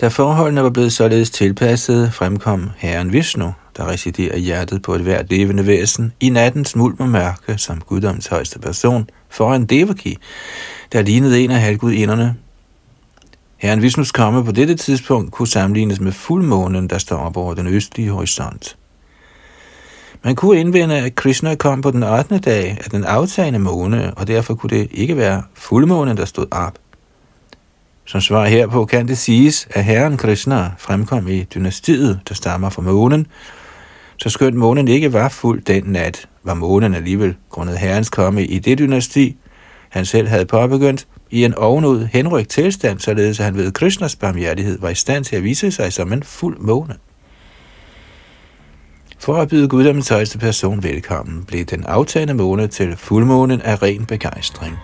Da forholdene var blevet således tilpasset, fremkom herren Vishnu, der residerer hjertet på et hvert levende væsen, i nattens mulm og mørke, som guddoms højeste person, foran Devaki, der lignede en af halvgudinderne. Herren Vishnus komme på dette tidspunkt kunne sammenlignes med fuldmånen, der står op over den østlige horisont. Man kunne indvende, at Krishna kom på den 8. dag af den aftagende måne, og derfor kunne det ikke være fuldmånen, der stod op. Som svar herpå kan det siges, at herren Krishna fremkom i dynastiet, der stammer fra månen, så skønt månen ikke var fuld den nat, var månen alligevel grundet herrens komme i det dynasti, han selv havde påbegyndt, i en ovenud henrygt tilstand, således at han ved Krishnas barmhjertighed var i stand til at vise sig som en fuld måne. For at byde guddommens højeste person velkommen, blev den aftagende måne til fuldmånen af ren begejstring.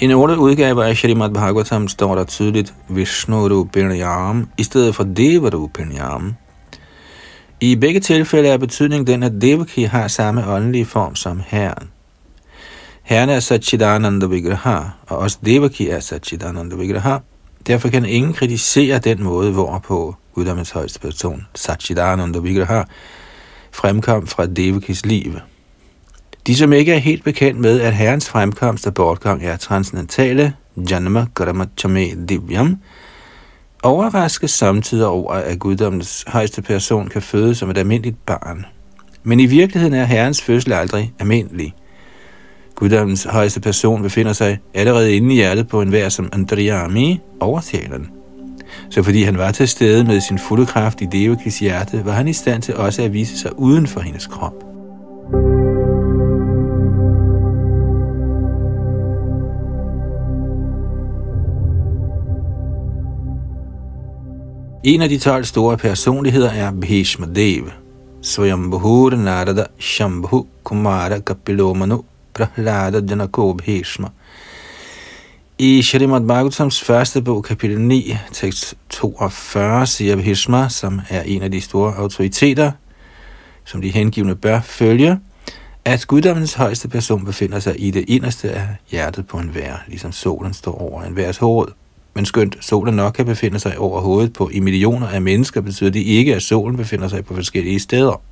I en ordet udgave af Shrimad Bhagavatam står der tydeligt Vishnu Rupinyam i stedet for Deva Rupinyam. I begge tilfælde er betydningen den, at Devaki har samme åndelige form som Herren. Herren er Satchidananda Vigraha, og også Devaki er Satchidananda Vigraha. Derfor kan ingen kritisere den måde, hvorpå guddommens højeste person, Satchidananda Vigraha, fremkom fra Devakis liv. De, som ikke er helt bekendt med, at herrens fremkomst og bortgang er transcendentale, Janma Karamachame Divyam, overraskes samtidig over, at guddommens højeste person kan fødes som et almindeligt barn. Men i virkeligheden er herrens fødsel aldrig almindelig. Guddommens højeste person befinder sig allerede inde i hjertet på en Andrea som Andriami, overtaleren. Så fordi han var til stede med sin fulde kraft i Devakis hjerte, var han i stand til også at vise sig uden for hendes krop. En af de 12 store personligheder er Bhishma Dev, Swayambhur Narada Shambhu Kumara Kapilomanu Prahlada Janako Bhishma. I Shrimad Bhagavatams første bog, kapitel 9, tekst 42, siger Bhishma, som er en af de store autoriteter, som de hengivne bør følge, at guddommens højeste person befinder sig i det inderste af hjertet på en vær, ligesom solen står over en værs hoved. Men skønt solen nok kan befinde sig over hovedet på i millioner af mennesker, betyder det ikke, at solen befinder sig på forskellige steder.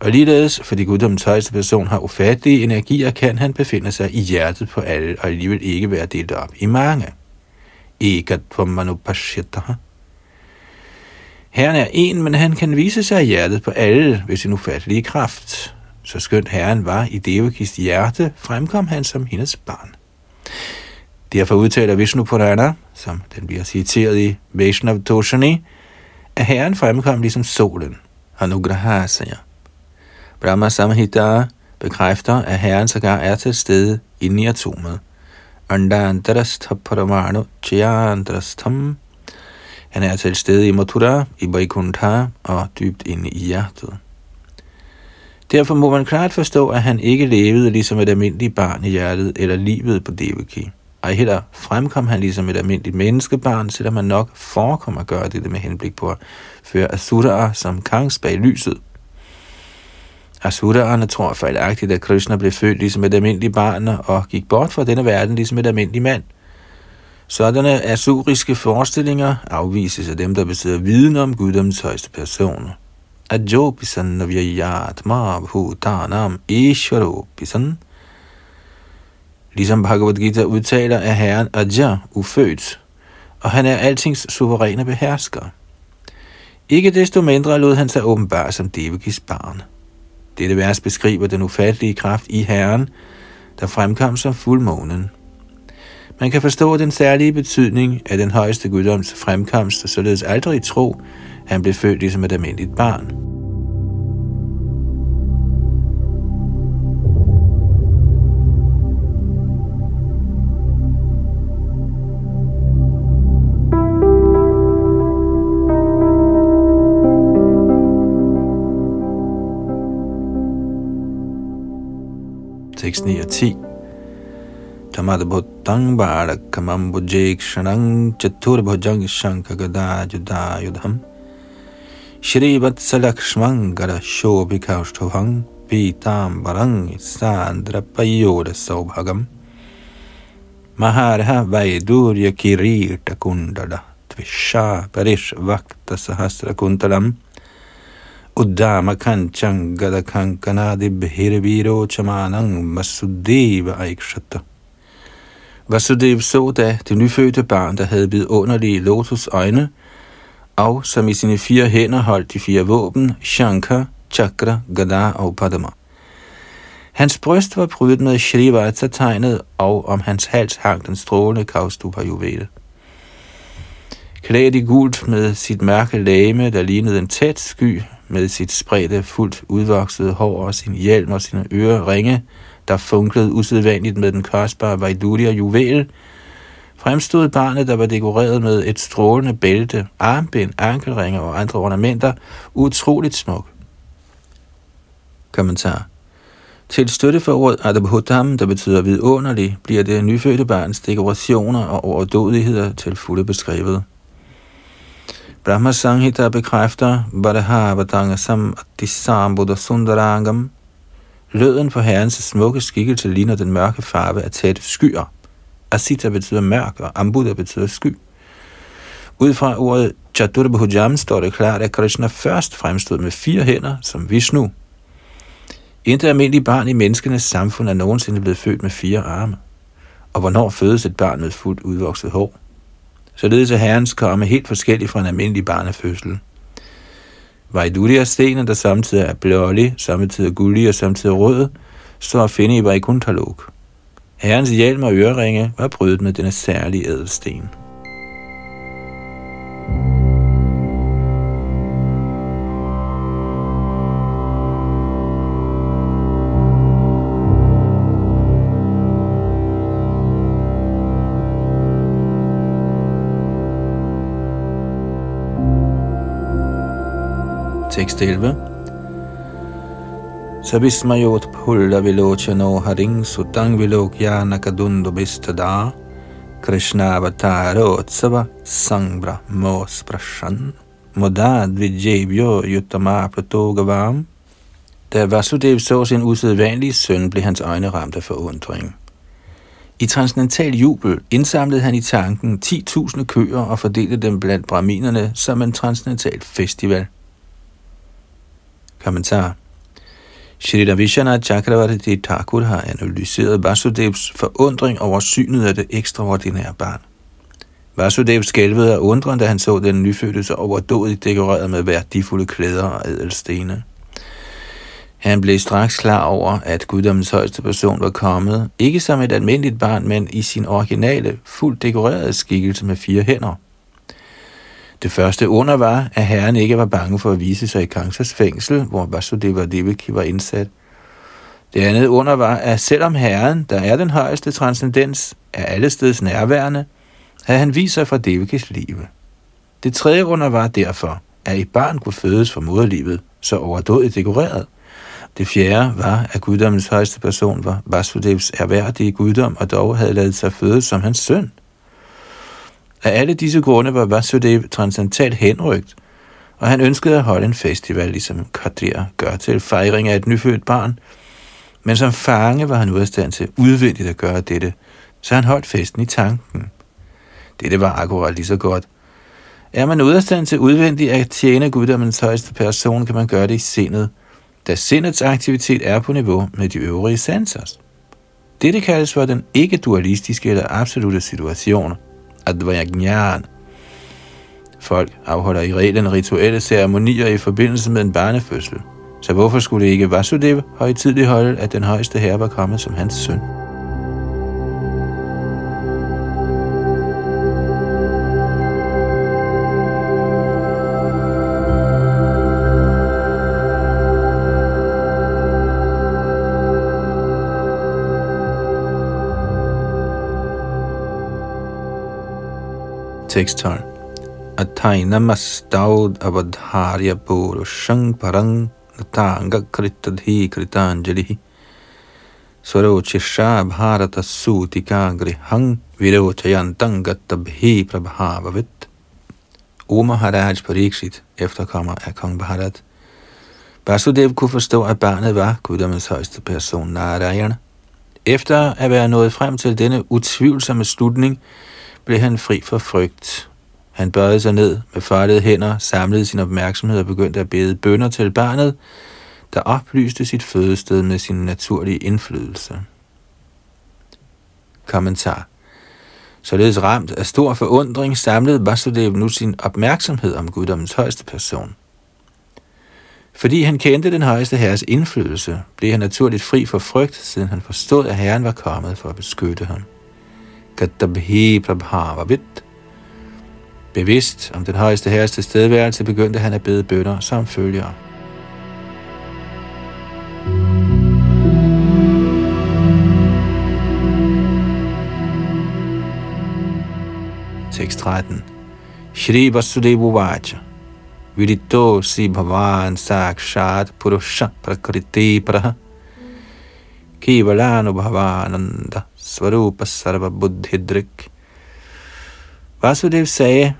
Og ligeledes, fordi guddommens højeste person har ufattelige energier, kan han befinde sig i hjertet på alle, og alligevel ikke være delt op i mange. Egat på manupashyataha. Herren er en, men han kan vise sig i hjertet på alle ved sin ufattelige kraft. Så skønt Herren var i Devakis hjerte, fremkom han som hendes barn. Derfor udtaler Vishnu Purana, som den bliver citeret i Vaishnav Toshani, at Herren fremkom ligesom solen, Anugrahasaya. Brahma Samhita bekræfter, at Herren sågar er til stede inde i atomet. Andantarastha paramanu chayantarastham. Han er til stede i Mathura, i Vaikuntha og dybt inde i hjertet. Derfor må man klart forstå, at han ikke levede ligesom et almindeligt barn i hjertet eller livet på Devaki. Ej heller fremkom han ligesom et almindeligt menneskebarn, selvom man nok forekommer at gøre det med henblik på at føre Asuraer som kangs bag lyset. Asuraerne tror fejlagtigt, at Krishna blev født ligesom et almindeligt barn og gik bort fra denne verden ligesom et almindeligt mand. Sådanne asuriske forestillinger afvises af dem, der besidder viden om guddommens højeste person. Ajopisan navyayatma bhutanam ishvaropisan Ligesom Bhagavad Gita udtaler, er Herren Aja ufødt, og han er altings suveræne behersker. Ikke desto mindre lod han sig åbenbare som Devakis barn. Dette vers beskriver den ufattelige kraft i Herren, der fremkom som fuldmånen. Man kan forstå den særlige betydning af den højeste guddoms fremkomst, og således aldrig tro, at han blev født ligesom et almindeligt barn. 6, 9 og 10. Tamadbhuttang bharakamam bhujekshanang chaturbhujang shankagada judayudham Shri Vatsalakshmangara shobhikaushtavang pitam varang sandra payoda saubhagam Maharha Vaidurya Kirita Kundala Tvisha Parish Vakta Sahasra Kuntalam Uddama Kanchang Gada Bhirviro Chamanang Masudeva Aikshata Vasudev så da det nyfødte barn, der havde vidunderlige lotus øjne, og som i sine fire hænder holdt de fire våben, Shankar, Chakra, Gada og Padma. Hans bryst var prydet med Shrivata-tegnet, og om hans hals hang den strålende Kaustupa-juvel. Klædt i gult med sit mørke lame, der lignede en tæt sky, med sit spredte, fuldt udvoksede hår og sin hjelm og sine øreringe, der funklede usædvanligt med den kostbare vajdulia juvel, fremstod barnet, der var dekoreret med et strålende bælte, armbind, ankelringer og andre ornamenter, utroligt smuk. Kommentar til støtte for ordet Adabhutam, der betyder vidunderlig, bliver det nyfødte barns dekorationer og overdådigheder til fulde beskrevet. Brahma Sanghita bekræfter Badahavadangasam Buddha Sundarangam. Løden på herrens smukke skikkelse ligner den mørke farve af tætte skyer. Asita betyder mørk, og Ambuddha betyder sky. Ud fra ordet Chaturbhujam står det klart, at Krishna først fremstod med fire hænder som Vishnu, Intet almindeligt barn i menneskenes samfund er nogensinde blevet født med fire arme. Og hvornår fødes et barn med fuldt udvokset hår? Således er herrens komme helt forskellig fra en almindelig barnefødsel. Vajduria stenen, der samtidig er blålig, samtidig gullig og samtidig rød, står at finde i Vaikunthalok. Herrens hjelm og øreringe var brydet med denne særlige ædelsten. Tekst 11. Sabismayot pulla vilochano haring sutang Vilokya kadundo bistada Krishna avatarotsav sangbra mos prashan modad vijebyo yutama pratogavam Da Vasudev så sin usædvanlige søn, blev hans øjne ramt af forundring. I transcendental jubel indsamlede han i tanken 10.000 køer og fordelte dem blandt braminerne som en transcendental festival. Kommentar Shrita Vishana Chakravarti Thakur har analyseret Vasudevs forundring over synet af det ekstraordinære barn. Vasudev skælvede af undren, da han så den nyfødte så overdådigt dekoreret med værdifulde klæder og ædelstene. Han blev straks klar over, at guddommens højeste person var kommet, ikke som et almindeligt barn, men i sin originale, fuldt dekorerede skikkelse med fire hænder – det første under var, at herren ikke var bange for at vise sig i Kansas fængsel, hvor Vasudeva Devaki var indsat. Det andet under var, at selvom herren, der er den højeste transcendens, er alle steds nærværende, havde han vist sig fra Devakis liv. Det tredje under var derfor, at et barn kunne fødes fra moderlivet, så overdådigt dekoreret. Det fjerde var, at guddommens højeste person var Vasudevs erhverdige guddom, og dog havde lavet sig føde som hans søn. Af alle disse grunde var Vasudev transcendentalt henrygt, og han ønskede at holde en festival, ligesom Kadir gør til fejring af et nyfødt barn. Men som fange var han ude af stand til udvendigt at gøre dette, så han holdt festen i tanken. Dette var akkurat lige så godt. Er man ude af stand til udvendigt at tjene guddommens højeste person, kan man gøre det i sindet, da sindets aktivitet er på niveau med de øvrige sensors. Dette kaldes for den ikke-dualistiske eller absolute situation. Advajagnan. Folk afholder i reglen rituelle ceremonier i forbindelse med en barnefødsel. Så hvorfor skulle ikke Vasudev højtidligt holde, at den højeste herre var kommet som hans søn? Tekst 12. Ataina mastaud avadharya purushang parang natanga kritadhi kritanjalihi Svarochisha bharata sutika grihang virochayantang gattabhi prabhavavit O Maharaj Pariksit, efterkommer af kong Bharat, Vasudev kunne forstå, at barnet var guddommens højeste person, Narayana. Efter at være nået frem til denne utvivlsomme slutning, blev han fri for frygt. Han bøjede sig ned med foldede hænder, samlede sin opmærksomhed og begyndte at bede bønder til barnet, der oplyste sit fødested med sin naturlige indflydelse. Kommentar Således ramt af stor forundring samlede Vasudev nu sin opmærksomhed om guddommens højeste person. Fordi han kendte den højeste herres indflydelse, blev han naturligt fri for frygt, siden han forstod, at herren var kommet for at beskytte ham. Gatabhi Prabhavavit. Bevidst om den højeste herres tilstedeværelse, begyndte han at bede bønder som følger. Tekst 13. Shri Vasudevu Vacha. Vidito si bhavan sakshat purusha prakriti praha. Kivalanu bhavananda svarupa sarva buddhidrik. Vasudev sagde,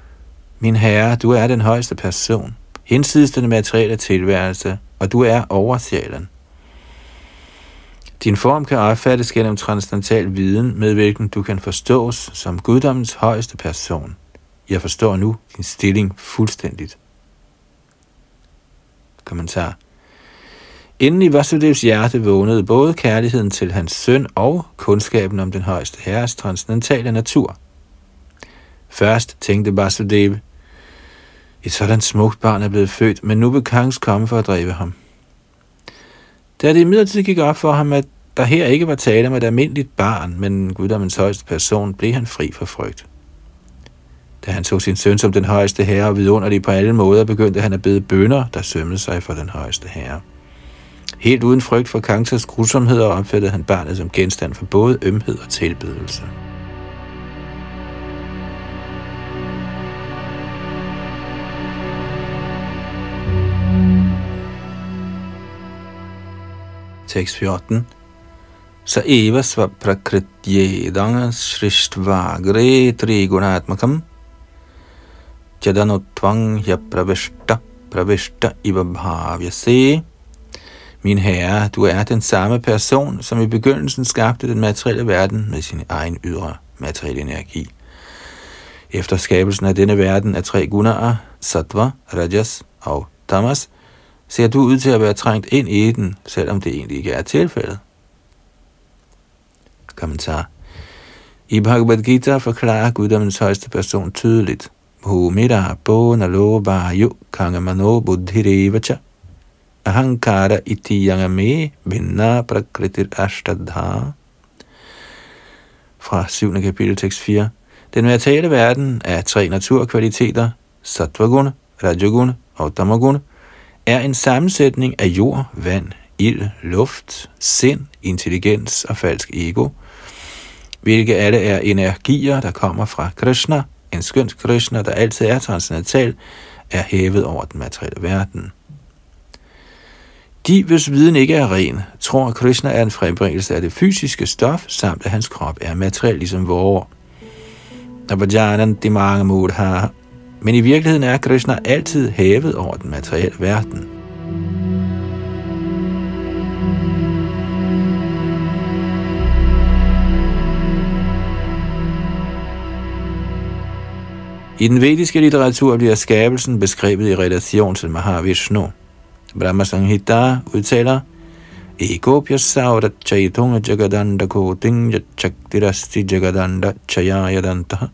min herre, du er den højeste person, hinsides den materielle tilværelse, og du er over sjælen. Din form kan opfattes gennem transcendental viden, med hvilken du kan forstås som guddommens højeste person. Jeg forstår nu din stilling fuldstændigt. Kommentar. Inden i Vasudevs hjerte vågnede både kærligheden til hans søn og kundskaben om den højeste herres transcendentale natur. Først tænkte Vasudev, et sådan smukt barn er blevet født, men nu vil Kangs komme for at dræbe ham. Da det imidlertid gik op for ham, at der her ikke var tale om et almindeligt barn, men guddommens højeste person, blev han fri for frygt. Da han så sin søn som den højeste herre og vidunderlig på alle måder, begyndte han at bede bønder, der sømmede sig for den højeste herre. Helt uden frygt for Kangsas grusomheder opfattede han barnet som genstand for både ømhed og tilbedelse. Tekst 14 Sa eva sva prakrityedangas shrishtvagre trigunatmakam Jadanottvang ya pravishta pravishta iva bhavyase min herre, du er den samme person, som i begyndelsen skabte den materielle verden med sin egen ydre materielle energi. Efter skabelsen af denne verden af tre gunaer, sattva, rajas og tamas, ser du ud til at være trængt ind i den, selvom det egentlig ikke er tilfældet. Kommentar. I Bhagavad Gita forklarer guddommens højeste person tydeligt. Bhumira bo naloba yu kangamano buddhirevacha ahankara iti yangame vinna prakritir ashtadha. Fra 7. kapitel tekst 4. Den materielle verden er tre naturkvaliteter, sattvaguna, rajaguna og tamaguna, er en sammensætning af jord, vand, ild, luft, sind, intelligens og falsk ego, hvilke alle er energier, der kommer fra Krishna, en skønt Krishna, der altid er transcendental, er hævet over den materielle verden. De, hvis viden ikke er ren, tror, at Krishna er en frembringelse af det fysiske stof, samt at hans krop er materiel ligesom vores. Men i virkeligheden er Krishna altid hævet over den materielle verden. I den vediske litteratur bliver skabelsen beskrevet i relation til Mahavishnu. Brahma Sanghita udtaler, Ekopya saurat chaitunga jagadanda koting chaktirasti jagadanda chayayadanta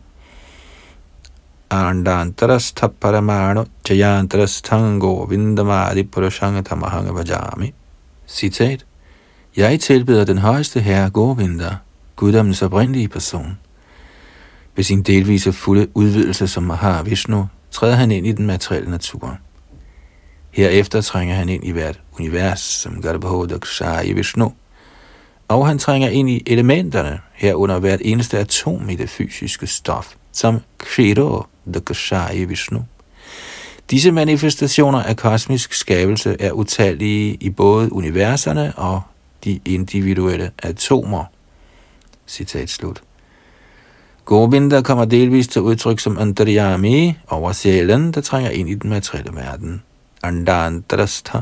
andantarastha paramano chayantarasthango vindamadi purushanga tamahanga vajami. Citat. Jeg tilbeder den højeste herre Govinda, guddommens oprindelige person. Ved sin delvise fulde udvidelse som Mahavishnu træder han ind i den materielle natur. Herefter trænger han ind i hvert univers som Garbhodakshaya Vishnu, og han trænger ind i elementerne, herunder hvert eneste atom i det fysiske stof, som Kshiro Dakshaya Vishnu. Disse manifestationer af kosmisk skabelse er utallige i både universerne og de individuelle atomer. Citat slut. Govinda kommer delvist til udtryk som Antaryami over sjælen, der trænger ind i den materielle verden. Andantrastha,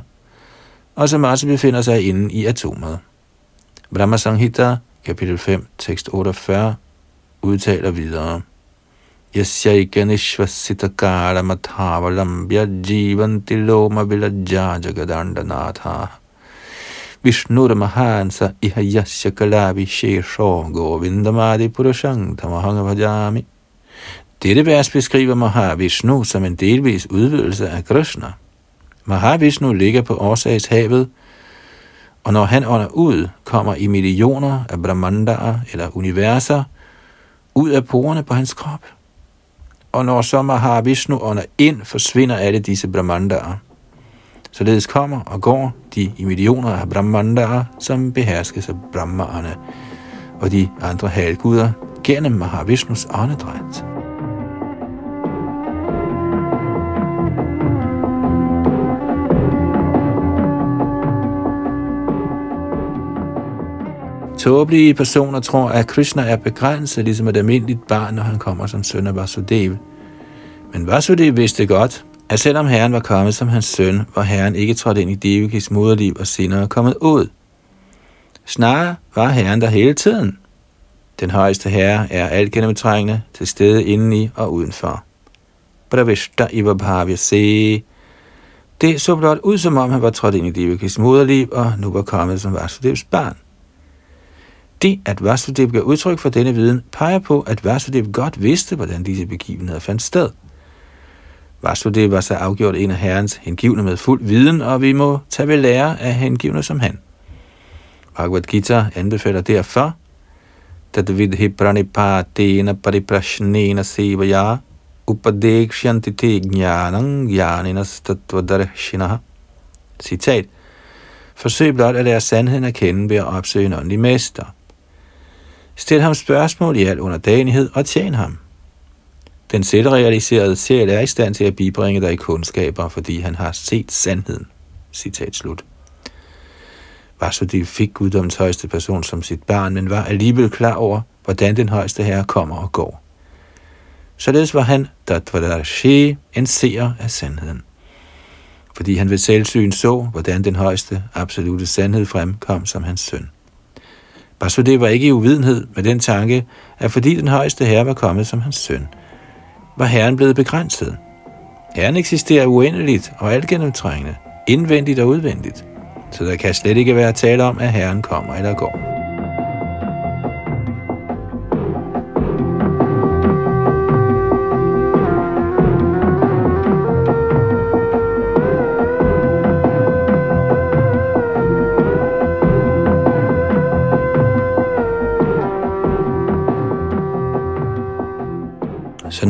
og som også befinder sig inde i atomet. Brahma Sanghita, kapitel 5, tekst 48, udtaler videre. Yasyaika nishvasita kara mathavalambya jivanti loma vilaja jagadandanatha. Vishnur mahansa iha yasya kalavi shesho govindamadi purushang tamahanga bhajami. Dette vers beskriver Mahavishnu som en delvis udvidelse af Krishna. Mahavishnu ligger på årsagshavet, og når han ånder ud, kommer i millioner af brahmandaer eller universer ud af porerne på hans krop. Og når så Mahavishnu ånder ind, forsvinder alle disse brahmandaer. Således kommer og går de i millioner af brahmandaer, som beherskes af brahmaerne og de andre halvguder gennem Mahavishnus åndedræt. Tåbelige personer tror, at Krishna er begrænset, ligesom et almindeligt barn, når han kommer som søn af Vasudev. Men Vasudev vidste godt, at selvom Herren var kommet som hans søn, var Herren ikke trådt ind i Devikis moderliv og senere kommet ud. Snarere var Herren der hele tiden. Den højeste herre er alt gennemtrængende, til stede indeni og udenfor. Pravishta Iva Bhavya Se. Det så blot ud, som om han var trådt ind i Devikis moderliv og nu var kommet som Vasudevs barn. Det, at Vasudev gav udtryk for denne viden, peger på, at Vasudev godt vidste, hvordan disse begivenheder fandt sted. Vasudev var så afgjort en af herrens hengivne med fuld viden, og vi må tage ved lære af hengivne som han. Bhagavad Gita anbefaler derfor, Tadvidhi pranipatena pariprashnena sevaya upadekshanti te gnaninas jnaninas tattvadarshinaha. Citat. Forsøg blot at lære sandheden at kende ved at opsøge en åndelig mester. Stil ham spørgsmål i al underdanighed og tjen ham. Den selvrealiserede sjæl er i stand til at bibringe dig kundskaber, fordi han har set sandheden. Citat slut. Vasudev fik guddommens højeste person som sit barn, men var alligevel klar over, hvordan den højeste herre kommer og går. Således var han, Datvadashi, en seer af sandheden. Fordi han ved selvsyn så, hvordan den højeste absolute sandhed fremkom som hans søn. Vasudev var ikke i uvidenhed med den tanke, at fordi den højeste herre var kommet som hans søn, var herren blevet begrænset. Herren eksisterer uendeligt og altgennemtrængende, indvendigt og udvendigt, så der kan slet ikke være tale om, at herren kommer eller går.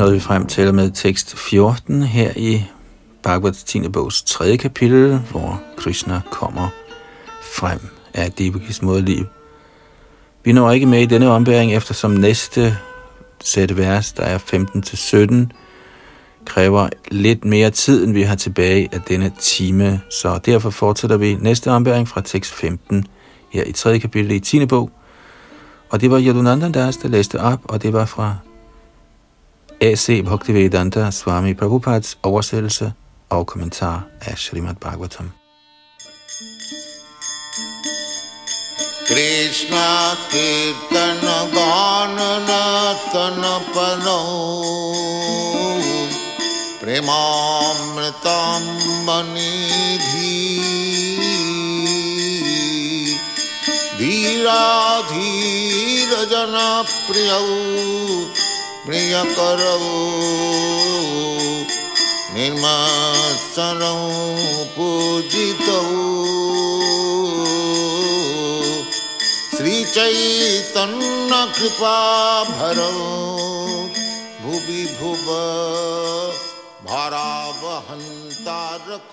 Nåede vi frem til med tekst 14 her i Bhagavad 10. bogs 3. kapitel, hvor Krishna kommer frem af Devakis modliv. Vi når ikke med i denne ombæring, eftersom næste sæt vers, der er 15-17, kræver lidt mere tid, end vi har tilbage af denne time. Så derfor fortsætter vi næste ombæring fra tekst 15 her i 3. kapitel i 10. bog. Og det var Yadunandan Das, der læste op, og det var fra A.C. Bhaktivedanta Swami Prabhupads oversættelse og kommentar af Srimad Bhagavatam. Krishna Kirtana Ganana Tanapano Premamritam Manidhi Dhira Dhira Jana Priyau प्रिय करऊ पूजित श्री चैतन्य कृपा भर भुवि भुव भारा बहंता रख